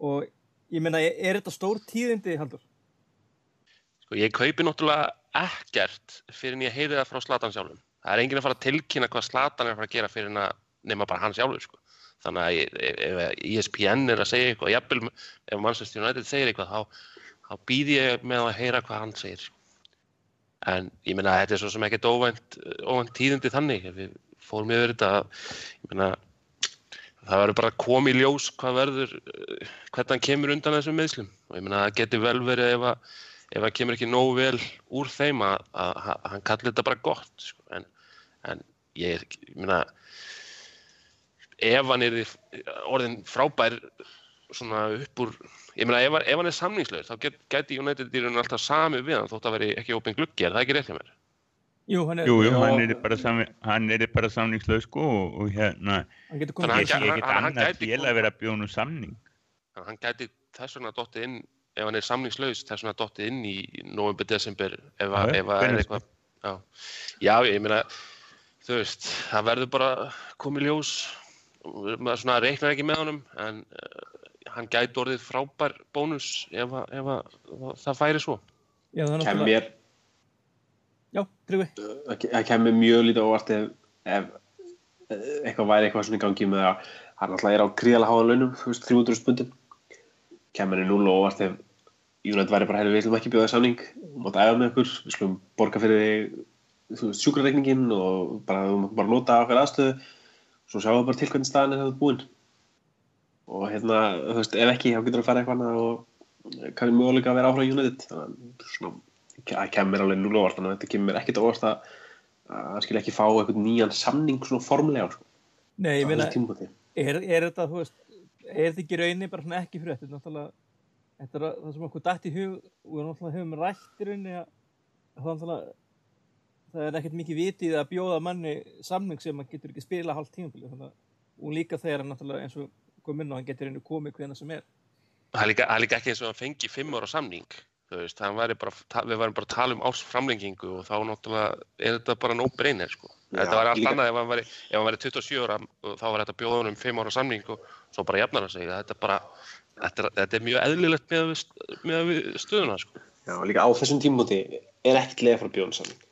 [SPEAKER 1] og ég meina, er, þetta stór tíðindi, Haldur?
[SPEAKER 2] Sko, ég kaupi náttúrulega ekkert fyrir en ég heyri það frá Slatan sjálfum. Það er enginn að fara að tilkynna hvað Slatan er að fara að gera fyrir en að nema bara hann sjálfur. Sko. Þannig að ef ESPN er að segja eitthvað, jafnvel ef Manchester United segir eitthvað, þá, þá býð ég með að heyra hvað hann segir. En ég meina, þetta er svo sem ekkert óvænt, óvænt tíðindi þannig. Við fórum yfir þetta, meina, það verður bara í ljós hvað verður, eh, hvernig hann kemur undan þessum meðslum. Og ég meina, það geti vel verið ef að ef það kemur ekki nógu vel úr þeim að, að, að hann kalli þetta bara gott sko. en, en ég, ég meina ef hann er orðin frábær svona upp úr ég meina ef, hann- ef hann er samningslaus þá get, gæti United í rauninu alltaf sami við hann þótt að veri ekki opinn gluggi, er það ekki rétt hjá mér?
[SPEAKER 1] Jú, hann er,
[SPEAKER 3] Jú, jú, hann er bara, er bara samningslaus sko og, og hérna,
[SPEAKER 1] hann getur
[SPEAKER 2] Þannig
[SPEAKER 1] komið
[SPEAKER 2] að
[SPEAKER 3] ég sé
[SPEAKER 2] hann-
[SPEAKER 3] ekkert annað
[SPEAKER 2] gæti
[SPEAKER 3] félag að vera nú samning.
[SPEAKER 2] Hann gæti þess vegna dottið inn ef hann er samningslaus þess vegna dottið inn í november, desember ef, að-
[SPEAKER 3] Já,
[SPEAKER 2] ef að er eitthvað já. já, ég meina þú veist, það verður bara komið ljós maður svona reiknar ekki með honum en uh, hann gæti orðið frábær bónus ef, að, ef að, það færi svo
[SPEAKER 1] Já, það er
[SPEAKER 4] Kem
[SPEAKER 1] náttúrulega,
[SPEAKER 4] mér,
[SPEAKER 1] já, Tryggvi.
[SPEAKER 4] það kemur mjög lítið óvart ef, ef eh, eitthvað væri eitthvað svona í gangi með að hann alltaf er á gríðalega háðan launum, þú veist, 300 spundum. Kemur henni núl óvart ef United væri bara, við ætlum ekki bjóða samning, þú mátt æfa með ykkur, við slum borga fyrir sjúkrareikningin og bara, bara nota okkar aðstöðu, svo sjáum við bara til hvernig staðan er það búinn. Og hérna, þú veist, ef ekki, þá getur það að fara eitthvað og kann möguleika að vera í United. Þannig að svona, það kemur alveg núl óvart, þannig að þetta kemur ekkert óvart að að hann skilja ekki fá eitthvað nýjan samning svona formlega sko,
[SPEAKER 1] Nei, ég meina, er, er þetta, þú veist, er þetta ekki rauninni bara svona ekki fyrir þetta, náttúrulega, þetta er að- það sem okkur dætt í hug og við náttúrulega höfum rætt í rauninni að það, náttúrulega, það er ekkert mikið vitið að bjóða manni samning sem hann getur ekki spila þannig að, og líka þegar hann náttúrulega eins og kom inn á, hann getur rauninni komið hvena sem er.
[SPEAKER 2] það er líka, líka ekki eins og hann fengi fimm ára samning veist, bara, við varum bara að tala um ásframlengingu og þá náttúrulega er þetta bara no brainer sko.
[SPEAKER 4] Já,
[SPEAKER 2] þetta var allt
[SPEAKER 4] líka-
[SPEAKER 2] annað ef hann væri, ef hann væri 27 ára og þá var þetta að bjóða honum fimm ára samning og svo bara jafnar hann sig þetta er bara, þetta er, þetta er mjög eðlilegt með, við, með við stöðuna sko.
[SPEAKER 4] Já, og líka á þessum tímabúti er ekkert leið frá bjóðan samning.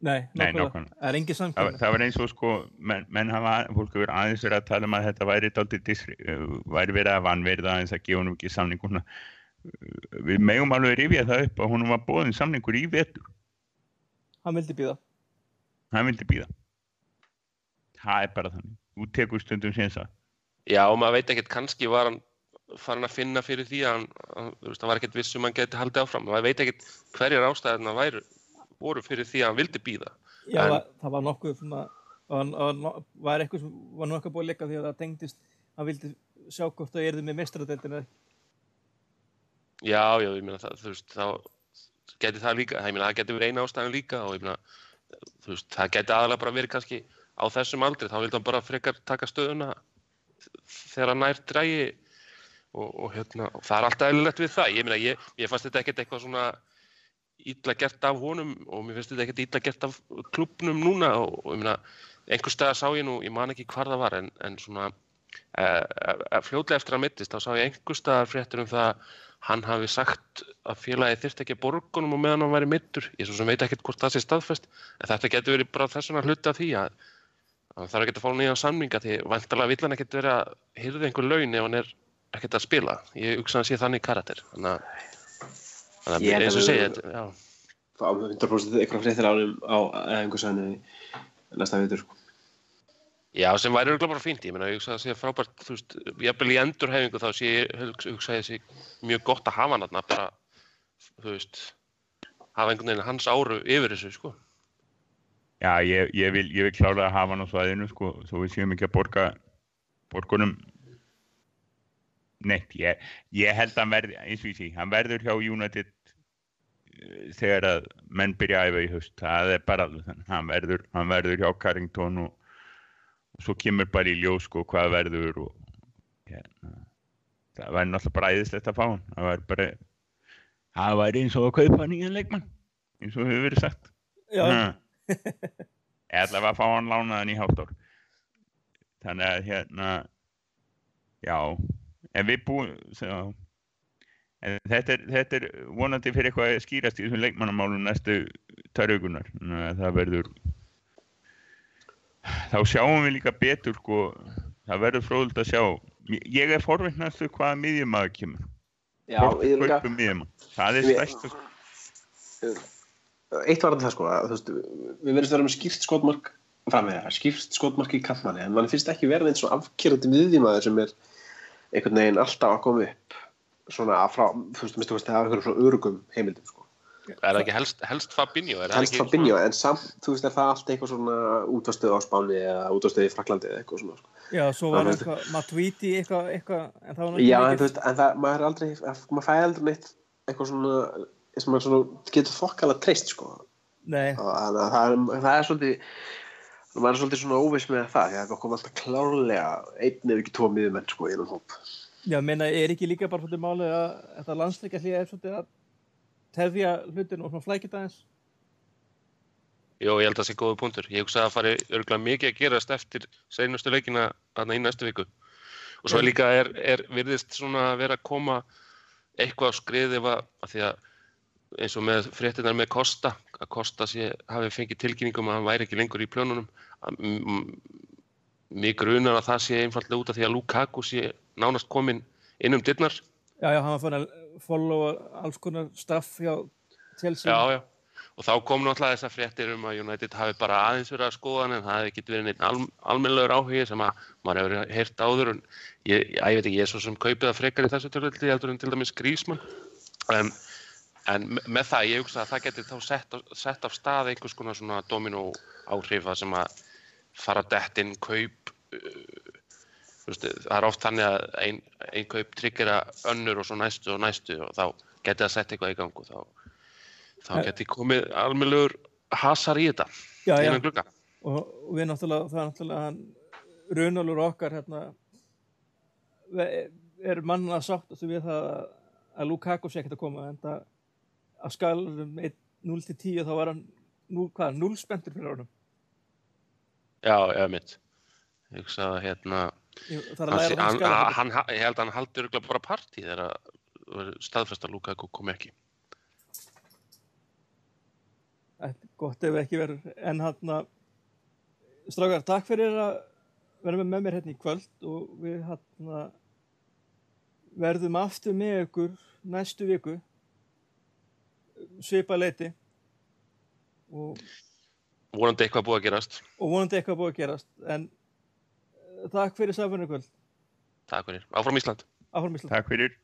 [SPEAKER 1] Nei, nákvæmlega. Það er engin
[SPEAKER 3] Það, það var eins og sko, menn, menn hafa, fólk hefur aðeins verið að tala um að þetta væri væri verið að vanverða aðeins að gefa honum ekki samninguna. Við megum alveg rifja það upp að honum var bóðin samningur í vetur.
[SPEAKER 1] Hann vildi býða.
[SPEAKER 3] Hann vildi býða. Það er bara þannig. Þú tekur stundum síðan það.
[SPEAKER 2] Já, og maður veit ekkert, kannski var hann farin að finna fyrir því að hann, veist, hann var ekkert viss um að hann geti haldið áfram. Maður veit ekkert hverjar ástæðina væru, voru fyrir því að hann vildi býða.
[SPEAKER 1] Já,
[SPEAKER 2] En-
[SPEAKER 1] það, það var nokkuð svona, var, var, var eitthvað sem var nokkuð búið að leika því að það tengdist, hann vildi sjá hvort það erði með mestradeldina.
[SPEAKER 2] Já, já, ég meina það, þú veist, þá geti það líka, ég meina það geti verið eina ástæðan líka og ég meina, þú veist, það geti aðalega bara verið kannski á þessum aldri, þá vildi hann bara frekar taka stöðuna þegar hann nær drægi og, og hérna, og það er alltaf eðlilegt við það, ég meina, ég, ég fannst þetta ekkert eitthvað svona illa gert af honum og mér finnst þetta ekkert illa gert af klubnum núna og, og ég meina, einhver stað sá ég nú, ég man ekki hvar það var en, en svona uh, uh, fljótlega eftir að mittist, þá sá ég einhver staðar fréttur um það að hann hafi sagt að félagi þyrfti ekki að borgunum og meðan hann væri mittur, ég svo sem veit ekkert hvort það sé staðfest, en þetta getur verið bara þessuna hluti af því að hann þarf ekki að fá nýja samninga því vantarlega vill hann ekkert vera að hyrða einhver laun ef hann er ekkert að spila ég hugsa að hann sé þannig karakter þannig að,
[SPEAKER 4] held
[SPEAKER 2] eins og segja þetta-.
[SPEAKER 4] Fá 100% eitthvað fréttir ánum á einhversæðinu næsta vitur. sko.
[SPEAKER 2] Já, sem væri örugglega bara fínt, ég meina, ég hugsa að það sé frábært, þú veist, jafnvel í endurhefingu þá sé ég, hugsa, ég sé mjög gott að hafa hann þarna, bara, þú veist, hafa einhvern veginn hans áru yfir þessu, sko.
[SPEAKER 3] Já, ég, ég, vil, ég vil klára að hafa hann á svæðinu sko, svo við séum ekki að borga borgunum. Neitt, ég, ég held að hann verði eins og ég sé, hann verður hjá United eh, þegar að menn byrja að æfa í haust, það er bara alveg þannig, hann verður, hann verður hjá Carrington og svo kemur bara í ljós sko hvað verður og hérna, það væri náttúrulega bara æðislegt að fá hann, það væri bara það væri eins og að kaupa nýjan leikmann eins og hefur verið sagt. Ætla *laughs* að fá hann lánaðan í hálft ár. Þannig að hérna, já, en við búum, já, en þetta er, þetta er vonandi fyrir eitthvað að skýrast í þessum leikmannamálum næstu törgunar. Það verður, þá sjáum við líka betur, sko, það verður fróðult að sjá. Ég er forvittnastu hvaða miðjumaður kemur.
[SPEAKER 4] Já, líka.
[SPEAKER 3] Það er
[SPEAKER 4] Við-
[SPEAKER 3] stærst
[SPEAKER 4] eitt var þetta það sko, að, þú veist, við verðum að vera með skýrt skotmark framvega, skýrt skotmark í kantmanni, en mann finnst ekki verða eins og afkjörandi viðjumæður sem er einhvern veginn alltaf að koma upp svona frá, þú veist, minnstu veist, það er einhverjum svona örugum heimildum sko.
[SPEAKER 2] Er það ekki helst, helst Fabinho? Er það
[SPEAKER 4] helst Fabinho, en samt, þú veist, er það allt eitthvað svona útvarstöð á Spáni eða útvarstöð í Fraklandi eða eitthvað svona sko.
[SPEAKER 1] já, svo var
[SPEAKER 4] Það
[SPEAKER 1] eitthvað Matuidi eitthvað, eitthvað, en það var nú
[SPEAKER 4] Já, en þú veist, en það, maður er aldrei, maður fæði aldrei neitt eitthvað svona, sem maður svona getur fokkala treyst, sko.
[SPEAKER 1] Nei,
[SPEAKER 4] Og Þannig að það er, það er svolítið, maður er svolítið svona óviss með það, því að það kom alltaf klárlega einn ef ekki tvo miðumenn, sko, í einum hóp.
[SPEAKER 1] já, meina, er ekki líka bara svolítið málið að þetta landsleika hlýja er svolítið að tefja hlutin og svona flækja það eins
[SPEAKER 2] Jó, ég held að það sé góða punktur. Ég hugsa að það fari örgulega mikið að gerast eftir seinustu leikina þarna í næstu viku. Og svo líka er, er virðist svona að vera að koma eitthvað á skrið ef að, því að eins og með fréttinar með Kosta, að Kosta sé, hafi fengið tilkynningum að hann væri ekki lengur í plönunum. Að m- m- Mig grunar að það sé einfallega út af því að Lukaku sé nánast komin inn um dyrnar.
[SPEAKER 1] Já, já, hann var fann að followa alls konar straff hjá Chelsea
[SPEAKER 2] Já, já. Og þá kom náttúrulega þessar fréttir um að United hafi bara aðeins verið að skoða hann en það hefði ekki verið neitt al, almennlegur áhugi sem að maður hefur heyrt áður en ég, ég, ég veit ekki, ég er svo sem kaupið það frekar í þessu törlöldi heldur en til dæmis Grísmann. En, en me- með það, ég hugsa að það geti þá sett, sett af stað einhvers konar svona domino áhrifa sem að fara dett inn kaup veist, það er oft þannig að ein, ein kaup tryggera önnur og svo næstu og næstu og þá geti það sett eitthvað í gang og þá, þá
[SPEAKER 1] Eh.
[SPEAKER 2] geti komið almennlegur hasar í þetta
[SPEAKER 1] Já, já, og, og við náttúrulega, það er náttúrulega hann runalur okkar hérna er mann að sátt við það að- að Lukaku sé ekkert að koma en það að skalum 0 til 10 þá var hann nú, hvað, 0 spenntur fyrir honum
[SPEAKER 2] Já, eða mitt. Ég hugsa að hérna,
[SPEAKER 1] Að
[SPEAKER 2] hann, hann,
[SPEAKER 1] hann
[SPEAKER 2] ég held að hann haldi örgulega bara partí þegar að staðfesta Lukaku kom ekki.
[SPEAKER 1] Gott ef ekki verður. En hann að strákar, takk fyrir að vera með mér hérna í kvöld og við hann verðum aftur með ykkur næstu viku. Svipa leiti og,
[SPEAKER 2] Vonandi eitthvað búið að gerast.
[SPEAKER 1] og vonandi eitthvað búið að gerast. En takk fyrir samfunni kvöld
[SPEAKER 2] Takk fyrir. Áfram Ísland.
[SPEAKER 1] áfram Ísland
[SPEAKER 3] Takk fyrir.